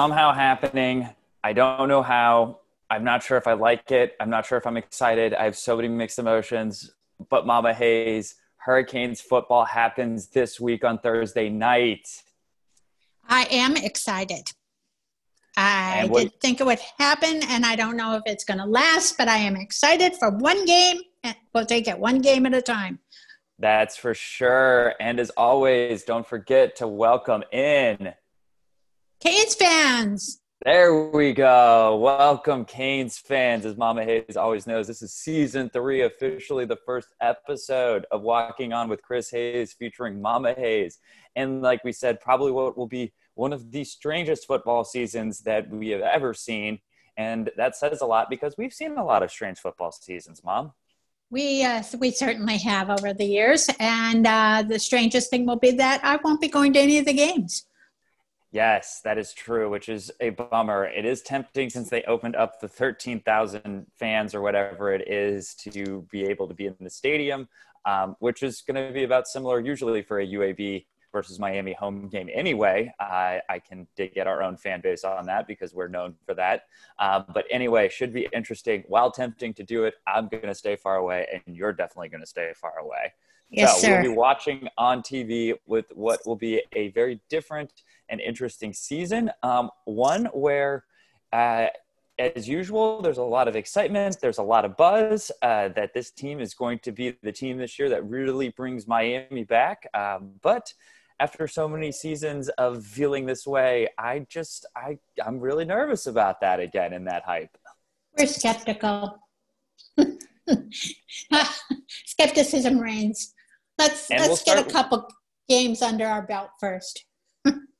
Somehow happening. I don't know how. I'm not sure if I like it. I'm not sure if I'm excited. I have so many mixed emotions. But Mama Hayes, Hurricanes football happens this week on Thursday night. I am excited. I what- did think it would happen, and I don't know if it's going to last, but I am excited for one game. We'll take it one game at a time. That's for sure. And as always, don't forget to welcome in. Canes fans, There we go. Welcome, Canes fans. As Mama Hayes always knows, this is season three, officially the first episode of Walking On with Chris Hayes featuring Mama Hayes. And like we said, probably what will be one of the strangest football seasons that we have ever seen. And that says a lot because we've seen a lot of strange football seasons, Mom. we uh, we certainly have over the years, and uh, the strangest thing will be that I won't be going to any of the games. Yes, that is true, which is a bummer. It is tempting since they opened up the 13,000 fans or whatever it is to be able to be in the stadium, um, which is going to be about similar usually for a UAB versus Miami home game anyway. I I can dig get our own fan base on that because we're known for that. Uh, but anyway, should be interesting. While tempting to do it, I'm going to stay far away, and you're definitely going to stay far away. Yes, so sir. we'll be watching on TV with what will be a very different and interesting season. Um, one where, uh, as usual, there's a lot of excitement. There's a lot of buzz uh, that this team is going to be the team this year that really brings Miami back. Um, but after so many seasons of feeling this way, I just I I'm really nervous about that again in that hype. We're skeptical. Skepticism reigns. Let's And let's we'll get a couple games under our belt first.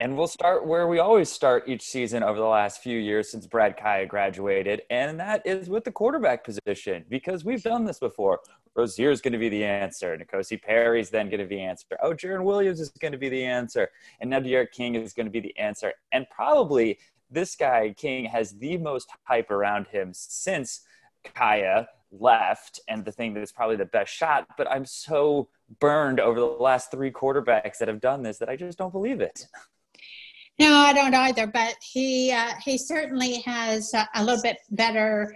And we'll start where we always start each season over the last few years since Brad Kaaya graduated, and that is with the quarterback position because we've done this before. Rosier is going to be the answer. N'Kosi Perry is then going to be the answer. Oh, Jarren Williams is going to be the answer. And now D'Eriq King is going to be the answer. And probably this guy, King, has the most hype around him since Kaaya left and the thing that is probably the best shot. But I'm so burned over the last three quarterbacks that have done this that I just don't believe it. No, I don't either. But he uh, he certainly has a, a little bit better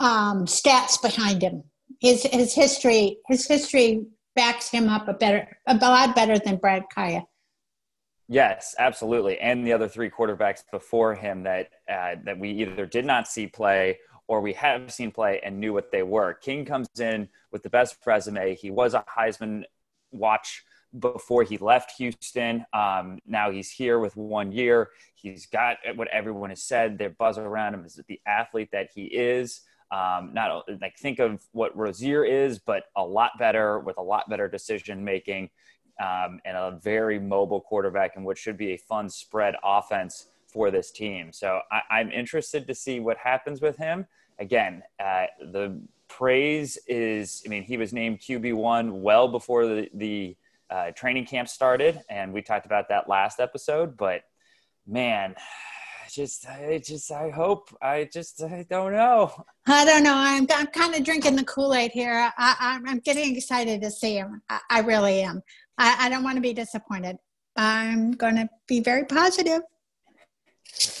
um, stats behind him. His his history his history backs him up a better a lot better than Brad Kaaya. Yes, absolutely. And the other three quarterbacks before him that uh, that we either did not see play or we have seen play and knew what they were. King comes in with the best resume. He was a Heisman watch before he left Houston. Um, now he's here with one year. He's got what everyone has said. Their buzz around him is the athlete that he is. Um, not like think of what Rosier is, but a lot better with a lot better decision making um, and a very mobile quarterback in what should be a fun spread offense for this team. So I, I'm interested to see what happens with him. Again, uh, the praise is, I mean, he was named QB1 well before the, the uh, training camp started, and we talked about that last episode. But man, just, I just, I hope, I just, I don't know. I don't know. I'm, I'm kind of drinking the Kool Aid here. I, I'm, I'm getting excited to see him. I, I really am. I, I don't want to be disappointed. I'm going to be very positive.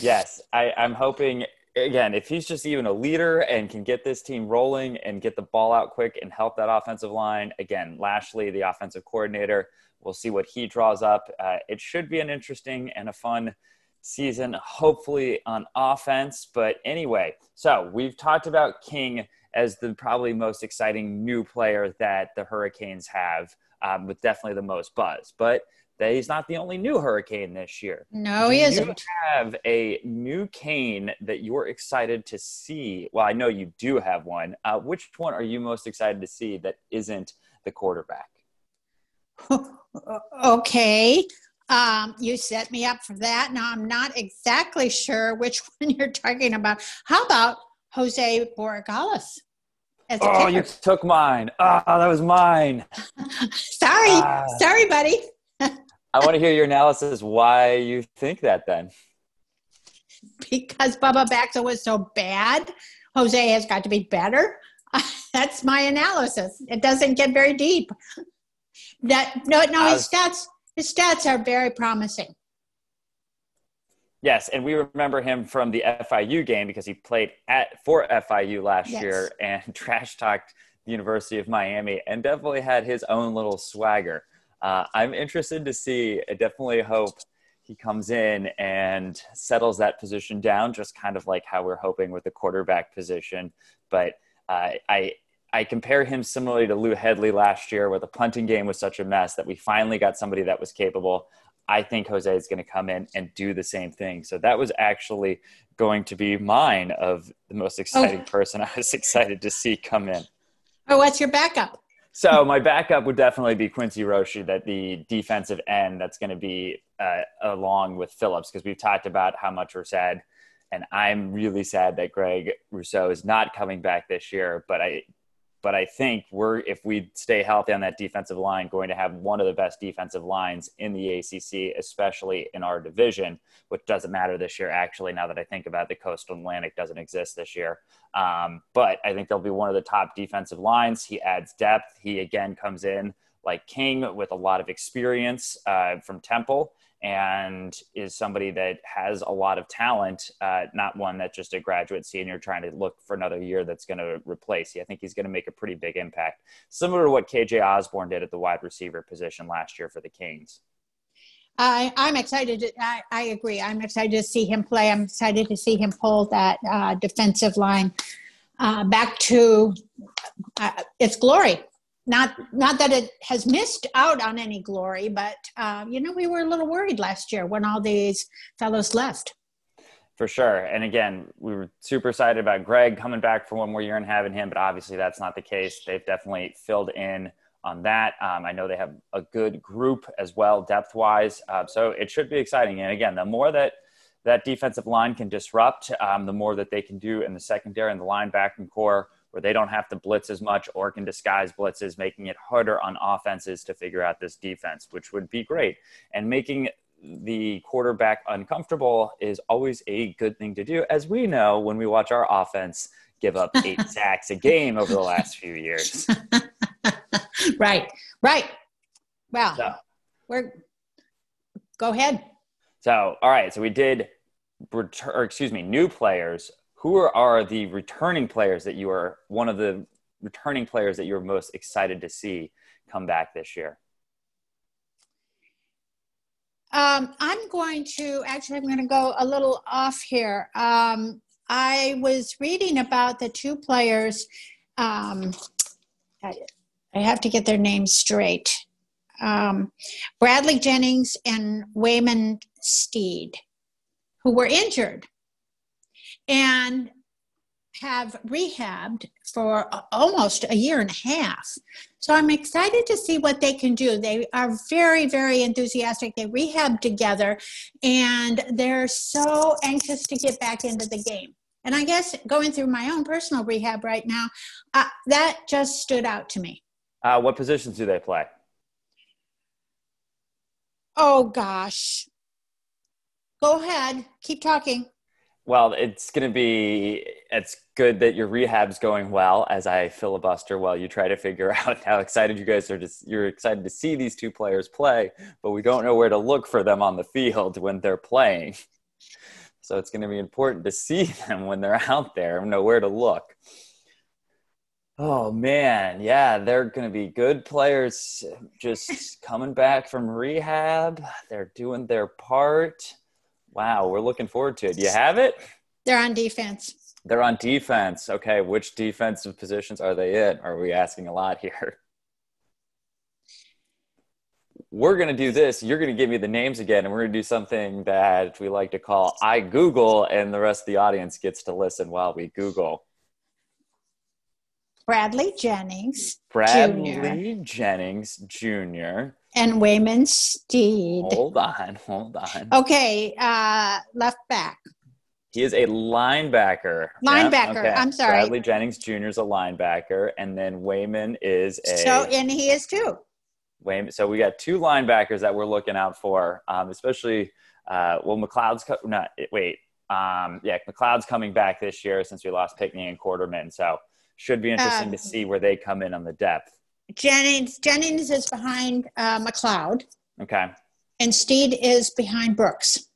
Yes, I, I'm hoping again if he's just even a leader and can get this team rolling and get the ball out quick and help that offensive line. Again, Lashlee, the offensive coordinator, we'll see what he draws up. Uh, it should be an interesting and a fun season, hopefully on offense. But anyway, so we've talked about King as the probably most exciting new player that the Hurricanes have, um, with definitely the most buzz. But that he's not the only new Hurricane this year. No, Do he you isn't. have a new cane that you're excited to see? Well, I know you do have one. Uh, which one are you most excited to see that isn't the quarterback? okay. Um, you set me up for that. Now I'm not exactly sure which one you're talking about. How about Jose Borregales? Oh, you took mine. Oh, that was mine. sorry, Ah. sorry, buddy. I want to hear your analysis why you think that then. Because Bubba Baxa was so bad, Jose has got to be better. That's my analysis. It doesn't get very deep. That no, no, his stats, his stats are very promising. Yes, and we remember him from the FIU game because he played at for FIU last yes. year and trash talked the University of Miami and definitely had his own little swagger. Uh, I'm interested to see. I definitely hope he comes in and settles that position down, just kind of like how we're hoping with the quarterback position. But uh, I I compare him similarly to Lou Hedley last year, where the punting game was such a mess that we finally got somebody that was capable. I think Jose is going to come in and do the same thing. So that was actually going to be mine of the most exciting oh. person I was excited to see come in. Oh, what's your backup? So my backup would definitely be Quincy Roche, that the defensive end that's going to be uh, along with Phillips, because we've talked about how much we're sad, and I'm really sad that Greg Rousseau is not coming back this year. But I but I think we're, if we stay healthy on that defensive line, going to have one of the best defensive lines in the ACC, especially in our division, which doesn't matter this year, actually, now that I think about it, the Coastal Atlantic doesn't exist this year. Um, but I think they'll be one of the top defensive lines. He adds depth. He again comes in like King with a lot of experience uh, from Temple and is somebody that has a lot of talent, uh, not one that's just a graduate senior trying to look for another year that's going to replace you. I think he's going to make a pretty big impact, similar to what KJ Osborn did at the wide receiver position last year for the Kings. I, I'm excited. To, I, I agree. I'm excited to see him play. I'm excited to see him pull that uh, defensive line uh, back to uh, its glory not not that it has missed out on any glory, but uh, you know we were a little worried last year when all these fellows left. For sure, and again, we were super excited about Greg coming back for one more year and having him, but obviously that's not the case. They've definitely filled in on that. Um, I know they have a good group as well, depth wise, uh, so it should be exciting. And again, the more that that defensive line can disrupt, um, the more that they can do in the secondary and the linebacking core where they don't have to blitz as much or can disguise blitzes, making it harder on offenses to figure out this defense, which would be great. And making the quarterback uncomfortable is always a good thing to do, as we know when we watch our offense give up eight sacks a game over the last few years. right, right. Well, so, we're go ahead. So, all right. So we did, return, or excuse me, new players who are, are the returning players that you are one of the returning players that you're most excited to see come back this year? Um, I'm going to actually, I'm going to go a little off here. Um, I was reading about the two players. Um, I, I, have to get their names straight. Um, Bradley Jennings and Waynmon Steed, who were injured and have rehabbed for almost a year and a half. So I'm excited to see what they can do. They are very, very enthusiastic. They rehab together and they're so anxious to get back into the game. And I guess going through my own personal rehab right now, uh, that just stood out to me. Uh, what positions do they play? Oh, gosh. Go ahead. Keep talking. Well, it's going to be, it's good that your rehab's going well as I filibuster while you try to figure out how excited you guys are. Just, you're excited to see these two players play, but we don't know where to look for them on the field when they're playing. So it's going to be important to see them when they're out there and know where to look. Oh man, yeah, they're going to be good players just coming back from rehab. They're doing their part Wow, we're looking forward to it. Do you have it? They're on defense. They're on defense. Okay, which defensive positions are they in? Are we asking a lot here? We're going to do this. You're going to give me the names again, and we're going to do something that we like to call I Google, and the rest of the audience gets to listen while we Google. Bradley Jennings. Bradley Jr. Jennings Jr and Waynmon Steed. Hold on, hold on. Okay, uh, left back. He is a linebacker. Linebacker. Okay. I'm sorry. Bradley Jennings Jr. is a linebacker, and then Waynmon is a. So, and he is too. Waynmon. So we got two linebackers that we're looking out for, um, especially. Uh, well, McCloud's co- not. Wait. Um, yeah, McCloud's coming back this year since we lost Pinckney and Quarterman. So should be interesting to see where they come in on the depth. Jennings Jennings is behind uh, McCloud. Okay. And Steed is behind Brooks.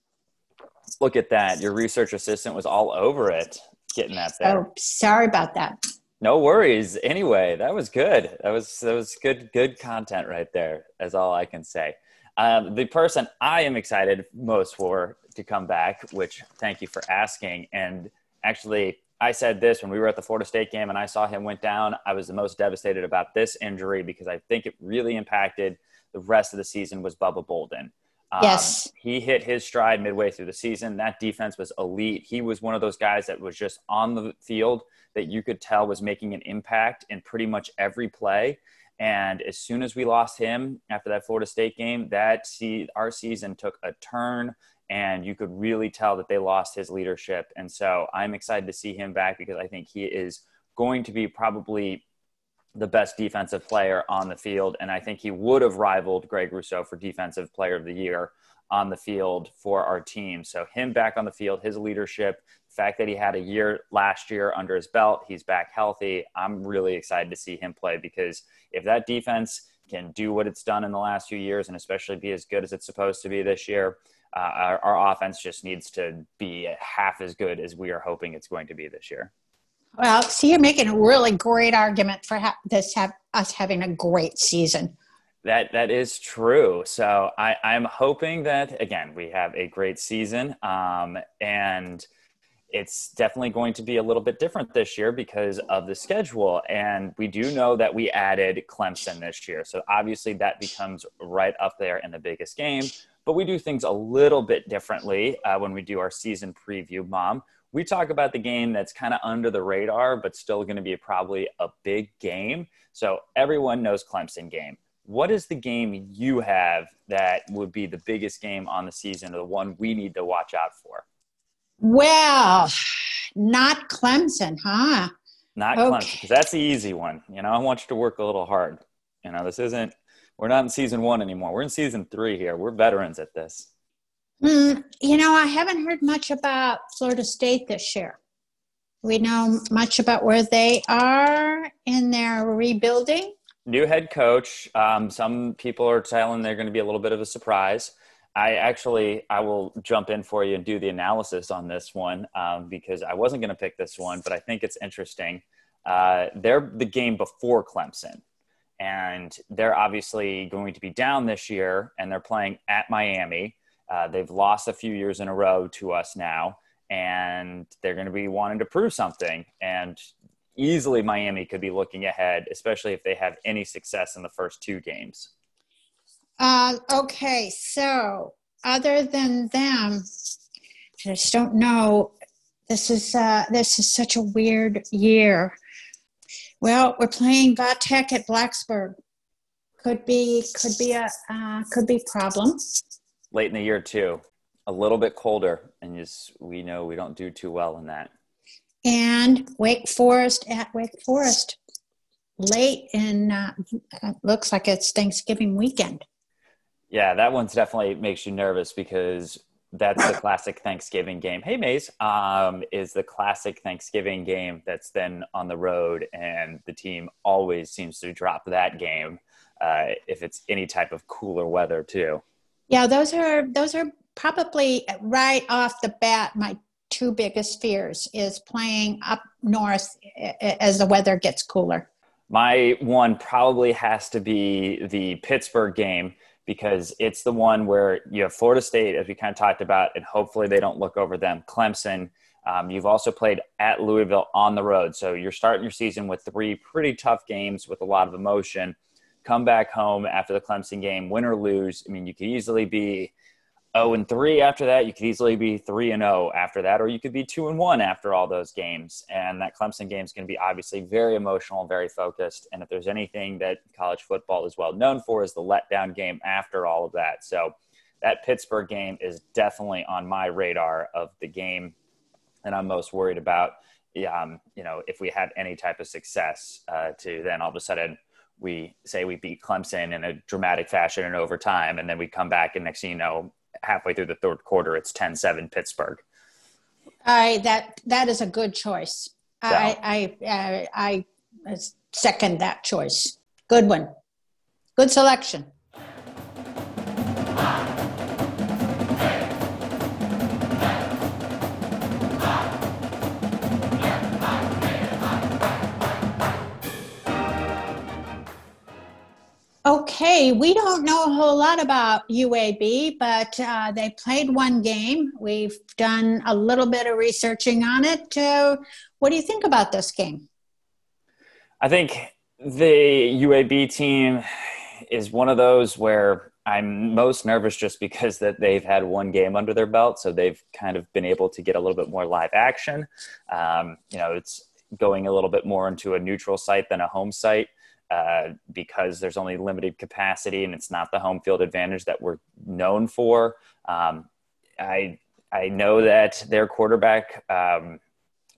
Look at that. Your research assistant was all over it, getting that there. Oh, sorry about that. No worries. Anyway, that was good. That was that was good good content right there. That's all I can say. Um, the person I am excited most for to come back, which thank you for asking. And actually, I said this when we were at the Florida State game and I saw him went down. I was the most devastated about this injury because I think it really impacted the rest of the season was Bubba Bolden. Um, yes. He hit his stride midway through the season. That defense was elite. He was one of those guys that was just on the field that you could tell was making an impact in pretty much every play. And as soon as we lost him after that Florida State game, that see, our season took a turn and you could really tell that they lost his leadership. And so I'm excited to see him back because I think he is going to be probably the best defensive player on the field. And I think he would have rivaled Greg Rousseau for Defensive Player of the Year on the field for our team. So, him back on the field, his leadership, the fact that he had a year last year under his belt, he's back healthy. I'm really excited to see him play because if that defense can do what it's done in the last few years and especially be as good as it's supposed to be this year, uh, our, our offense just needs to be half as good as we are hoping it's going to be this year. Well, see, you're making a really great argument for ha- this have us having a great season. That that is true. So I, I'm hoping that again we have a great season, um, and it's definitely going to be a little bit different this year because of the schedule. And we do know that we added Clemson this year, so obviously that becomes right up there in the biggest game. But we do things a little bit differently uh, when we do our season preview, Mom we talk about the game that's kind of under the radar, but still going to be probably a big game. So everyone knows Clemson game. What is the game you have that would be the biggest game on the season or the one we need to watch out for? Well, not Clemson, huh? Not okay. Clemson, because that's the easy one. You know, I want you to work a little hard. You know, this isn't, we're not in season one anymore. We're in season three here. We're veterans at this. Mm, you know, I haven't heard much about Florida State this year. We know much about where they are in their rebuilding. New head coach. Um, some people are telling they're going to be a little bit of a surprise. I actually I will jump in for you and do the analysis on this one um, because I wasn't going to pick this one, but I think it's interesting. Uh, they're the game before Clemson, and they're obviously going to be down this year, and they're playing at Miami uh, they've lost a few years in a row to us now, and they're going to be wanting to prove something. And easily, Miami could be looking ahead, especially if they have any success in the first two games. Uh, okay, so other than them, I just don't know. This is uh, this is such a weird year. Well, we're playing Va Tech at Blacksburg. Could be could be a uh, could be problem late in the year too. A little bit colder, and just we know we don't do too well in that. And Wake Forest at Wake Forest, late in uh, looks like it's Thanksgiving weekend. Yeah, that one's definitely makes you nervous because that's the classic Thanksgiving game. Hey, Maze, um, is the classic Thanksgiving game that's then on the road, and the team always seems to drop that game uh, if it's any type of cooler weather too. Yeah, those are those are probably right off the bat my two biggest fears is playing up north as the weather gets cooler. My one probably has to be the Pittsburgh game because it's the one where you have Florida State, as we kind of talked about, and hopefully they don't look over them. Clemson. Um, you've also played at Louisville on the road. So you're starting your season with three pretty tough games with a lot of emotion come back home after the Clemson game, win or lose. I mean, you could easily be 0 and 3 after that. You could easily be 3 and 0 after that, or you could be 2 and 1 after all those games. And that Clemson game is going to be obviously very emotional, very focused. And if there's anything that college football is well known for, is the letdown game after all of that. So that Pittsburgh game is definitely on my radar of the game that I'm most worried about. Um, you know, if we have any type of success, uh, to then all of a sudden we say we beat Clemson in a dramatic fashion in overtime, and then we come back, and next thing you know, halfway through the third quarter, it's 10-7 Pittsburgh. I that that is a good choice. So. I, I I I second that choice. Good one. Good selection. Okay, we don't know a whole lot about UAB, but uh, they played one game. We've done a little bit of researching on it. Uh, what do you think about this game? I think the UAB team is one of those where I'm most nervous just because that they've had one game under their belt, so they've kind of been able to get a little bit more live action. Um, you know, it's going a little bit more into a neutral site than a home site. Uh, because there's only limited capacity and it's not the home field advantage that we're known for. Um, I I know that their quarterback um,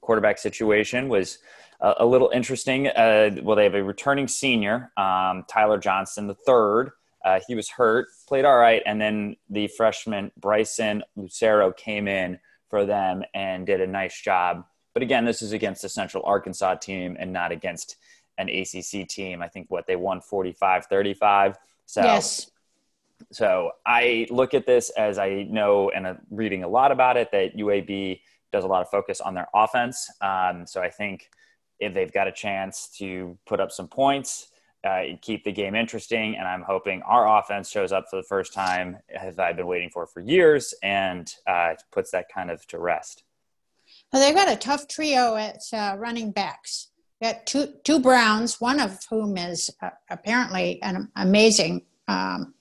quarterback situation was a, a little interesting. Uh, well, they have a returning senior, um, Tyler Johnston the third. Uh, he was hurt, played all right, and then the freshman Bryson Lucero came in for them and did a nice job. But again, this is against the Central Arkansas team and not against an ACC team. I think what they won 45 35. So, yes. so I look at this as I know and I'm reading a lot about it that UAB does a lot of focus on their offense. Um, so I think if they've got a chance to put up some points, uh, keep the game interesting. And I'm hoping our offense shows up for the first time, as I've been waiting for for years, and uh, puts that kind of to rest. Well, they've got a tough trio at uh, running backs got two two Browns, one of whom is uh, apparently an amazing um,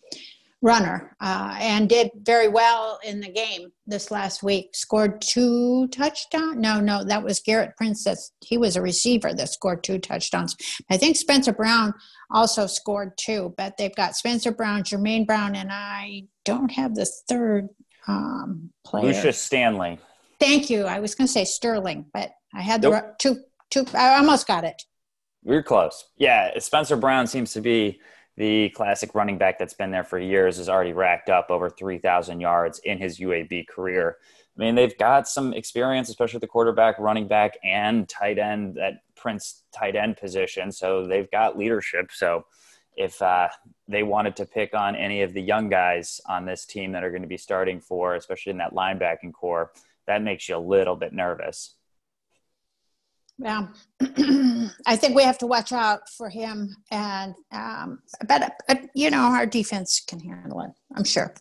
runner uh, and did very well in the game this last week. Scored two touchdowns. No, no, that was Garrett Princess. He was a receiver that scored two touchdowns. I think Spencer Brown also scored two, but they've got Spencer Brown, Jermaine Brown, and I don't have the third um, player. Lucius Stanley. Thank you. I was going to say Sterling, but I had the nope. two two. I almost got it. We're close. Yeah, Spencer Brown seems to be the classic running back that's been there for years. Has already racked up over three thousand yards in his UAB career. I mean, they've got some experience, especially the quarterback, running back, and tight end that Prince tight end position. So they've got leadership. So if uh, they wanted to pick on any of the young guys on this team that are going to be starting for, especially in that linebacking core, that makes you a little bit nervous. Yeah, I think we have to watch out for him, and um, but, but you know our defense can handle it. I'm sure.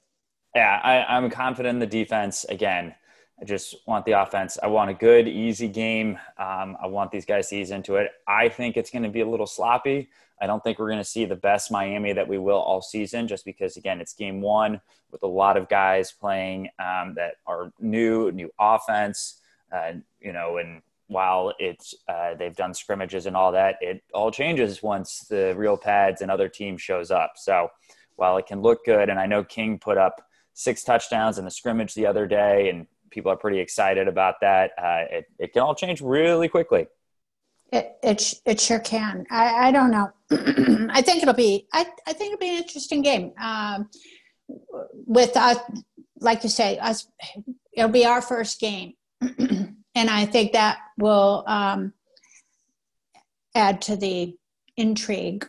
Yeah, I, I'm confident in the defense. Again, I just want the offense. I want a good, easy game. Um, I want these guys to ease into it. I think it's going to be a little sloppy. I don't think we're going to see the best Miami that we will all season, just because again it's game one with a lot of guys playing um, that are new, new offense. Uh, you know, and while it's uh, they've done scrimmages and all that, it all changes once the real pads and other team shows up. So while it can look good, and I know King put up six touchdowns in the scrimmage the other day, and people are pretty excited about that, uh, it, it can all change really quickly. It it, it sure can. I, I don't know. I think it'll be I, I think it'll be an interesting game. Um, with us, like you say, us it'll be our first game. and I think that will um, add to the intrigue,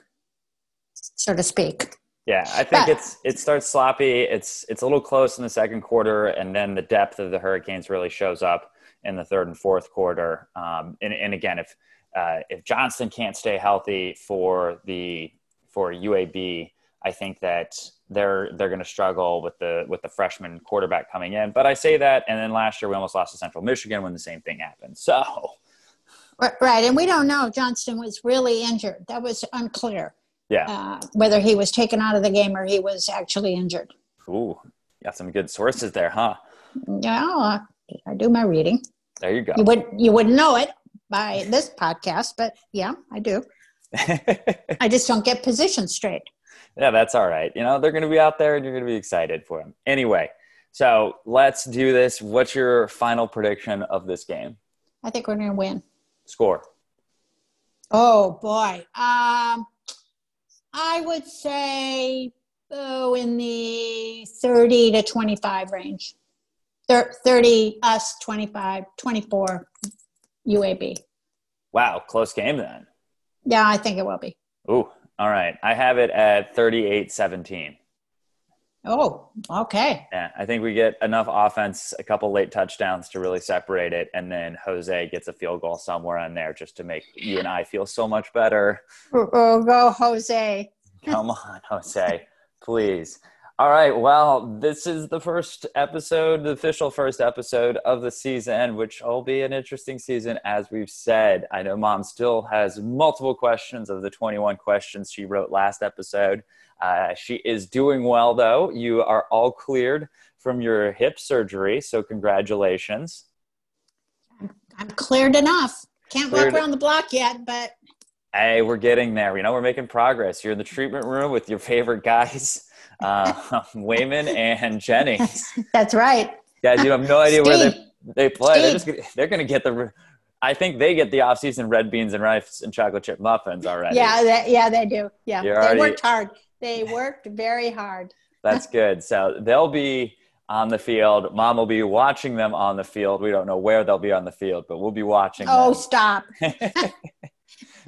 so to speak. Yeah, I think but, it's it starts sloppy. It's it's a little close in the second quarter, and then the depth of the Hurricanes really shows up in the third and fourth quarter. Um, and, and again, if uh, if Johnston can't stay healthy for the for UAB, I think that they're they're going to struggle with the with the freshman quarterback coming in. But I say that, and then last year we almost lost to Central Michigan when the same thing happened. So, right, and we don't know Johnston was really injured. That was unclear. Yeah, uh, whether he was taken out of the game or he was actually injured. Ooh, you got some good sources there, huh? Yeah, I do my reading. There you go. You would you wouldn't know it by this podcast, but yeah, I do. I just don't get positions straight yeah, that's all right. You know, they're going to be out there and you're going to be excited for them. Anyway, so let's do this. What's your final prediction of this game? I think we're going to win. Score. Oh, boy. Um, I would say, oh, in the 30 to 25 range. 30 us, 25, 24 UAB. Wow, close game then. Yeah, I think it will be. Ooh, all right. I have it at 38 17. Oh, okay. Yeah, I think we get enough offense, a couple late touchdowns to really separate it, and then Jose gets a field goal somewhere in there just to make you and I feel so much better. Oh, go Jose! Come on, Jose, please. All right. Well, this is the first episode, the official first episode of the season, which will be an interesting season, as we've said. I know mom still has multiple questions of the 21 questions she wrote last episode. Uh, she is doing well, though. You are all cleared from your hip surgery. So, congratulations. I'm cleared enough. Can't cleared. walk around the block yet, but. Hey, we're getting there. You know, we're making progress. You're in the treatment room with your favorite guys uh, Waynmon and Jennings. That's right. Guys, you have no idea Steve. where they they play. Steve. They're just gonna, they're going to get the. I think they get the off-season red beans and rice and chocolate chip muffins already. Yeah, that, yeah, they do. Yeah, You're they already, worked hard. They worked very hard. That's good. So they'll be on the field. Mom will be watching them on the field. We don't know where they'll be on the field, but we'll be watching. Oh, them. stop.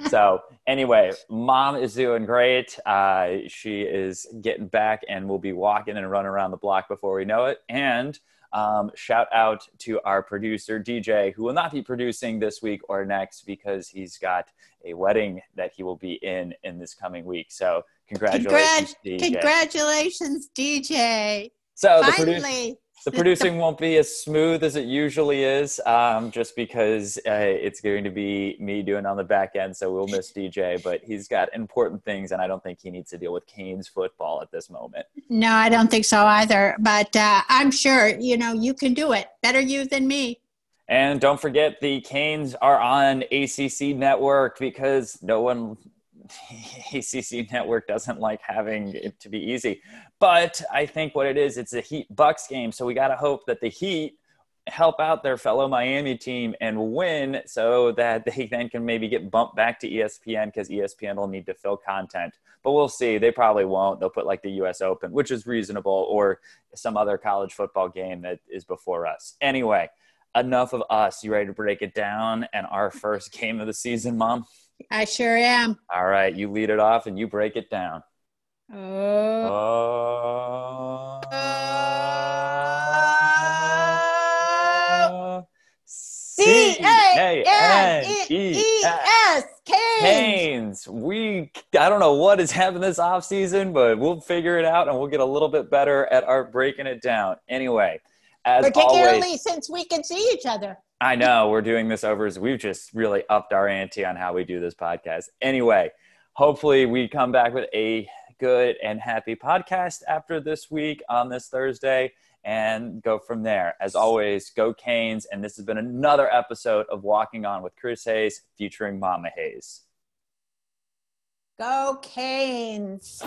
So anyway, mom is doing great. Uh, she is getting back and will be walking and running around the block before we know it. And um, shout out to our producer, DJ, who will not be producing this week or next because he's got a wedding that he will be in in this coming week. So, congratulations, Congrat- DJ. Congratulations, DJ. So, Finally. The, producing won't be as smooth as it usually is, um, just because uh, it's going to be me doing on the back end. So we'll miss DJ, but he's got important things, and I don't think he needs to deal with Canes football at this moment. No, I don't think so either. But uh, I'm sure you know you can do it better you than me. And don't forget, the Canes are on ACC Network because no one ACC network doesn't like having it to be easy. But I think what it is, it's a Heat Bucks game. So we got to hope that the Heat help out their fellow Miami team and win so that they then can maybe get bumped back to ESPN because ESPN will need to fill content. But we'll see. They probably won't. They'll put like the US Open, which is reasonable, or some other college football game that is before us. Anyway, enough of us. You ready to break it down and our first game of the season, Mom? I sure am. All right, you lead it off and you break it down. Oh. oh. C A N E S Canes. We I don't know what has happened this off season, but we'll figure it out and we'll get a little bit better at our breaking it down. Anyway, as particularly always, since we can see each other. I know we're doing this over. As we've just really upped our ante on how we do this podcast. Anyway, hopefully we come back with a good and happy podcast after this week on this Thursday and go from there. As always, go Canes. And this has been another episode of Walking On with Chris Hayes featuring Mama Hayes. Go Canes.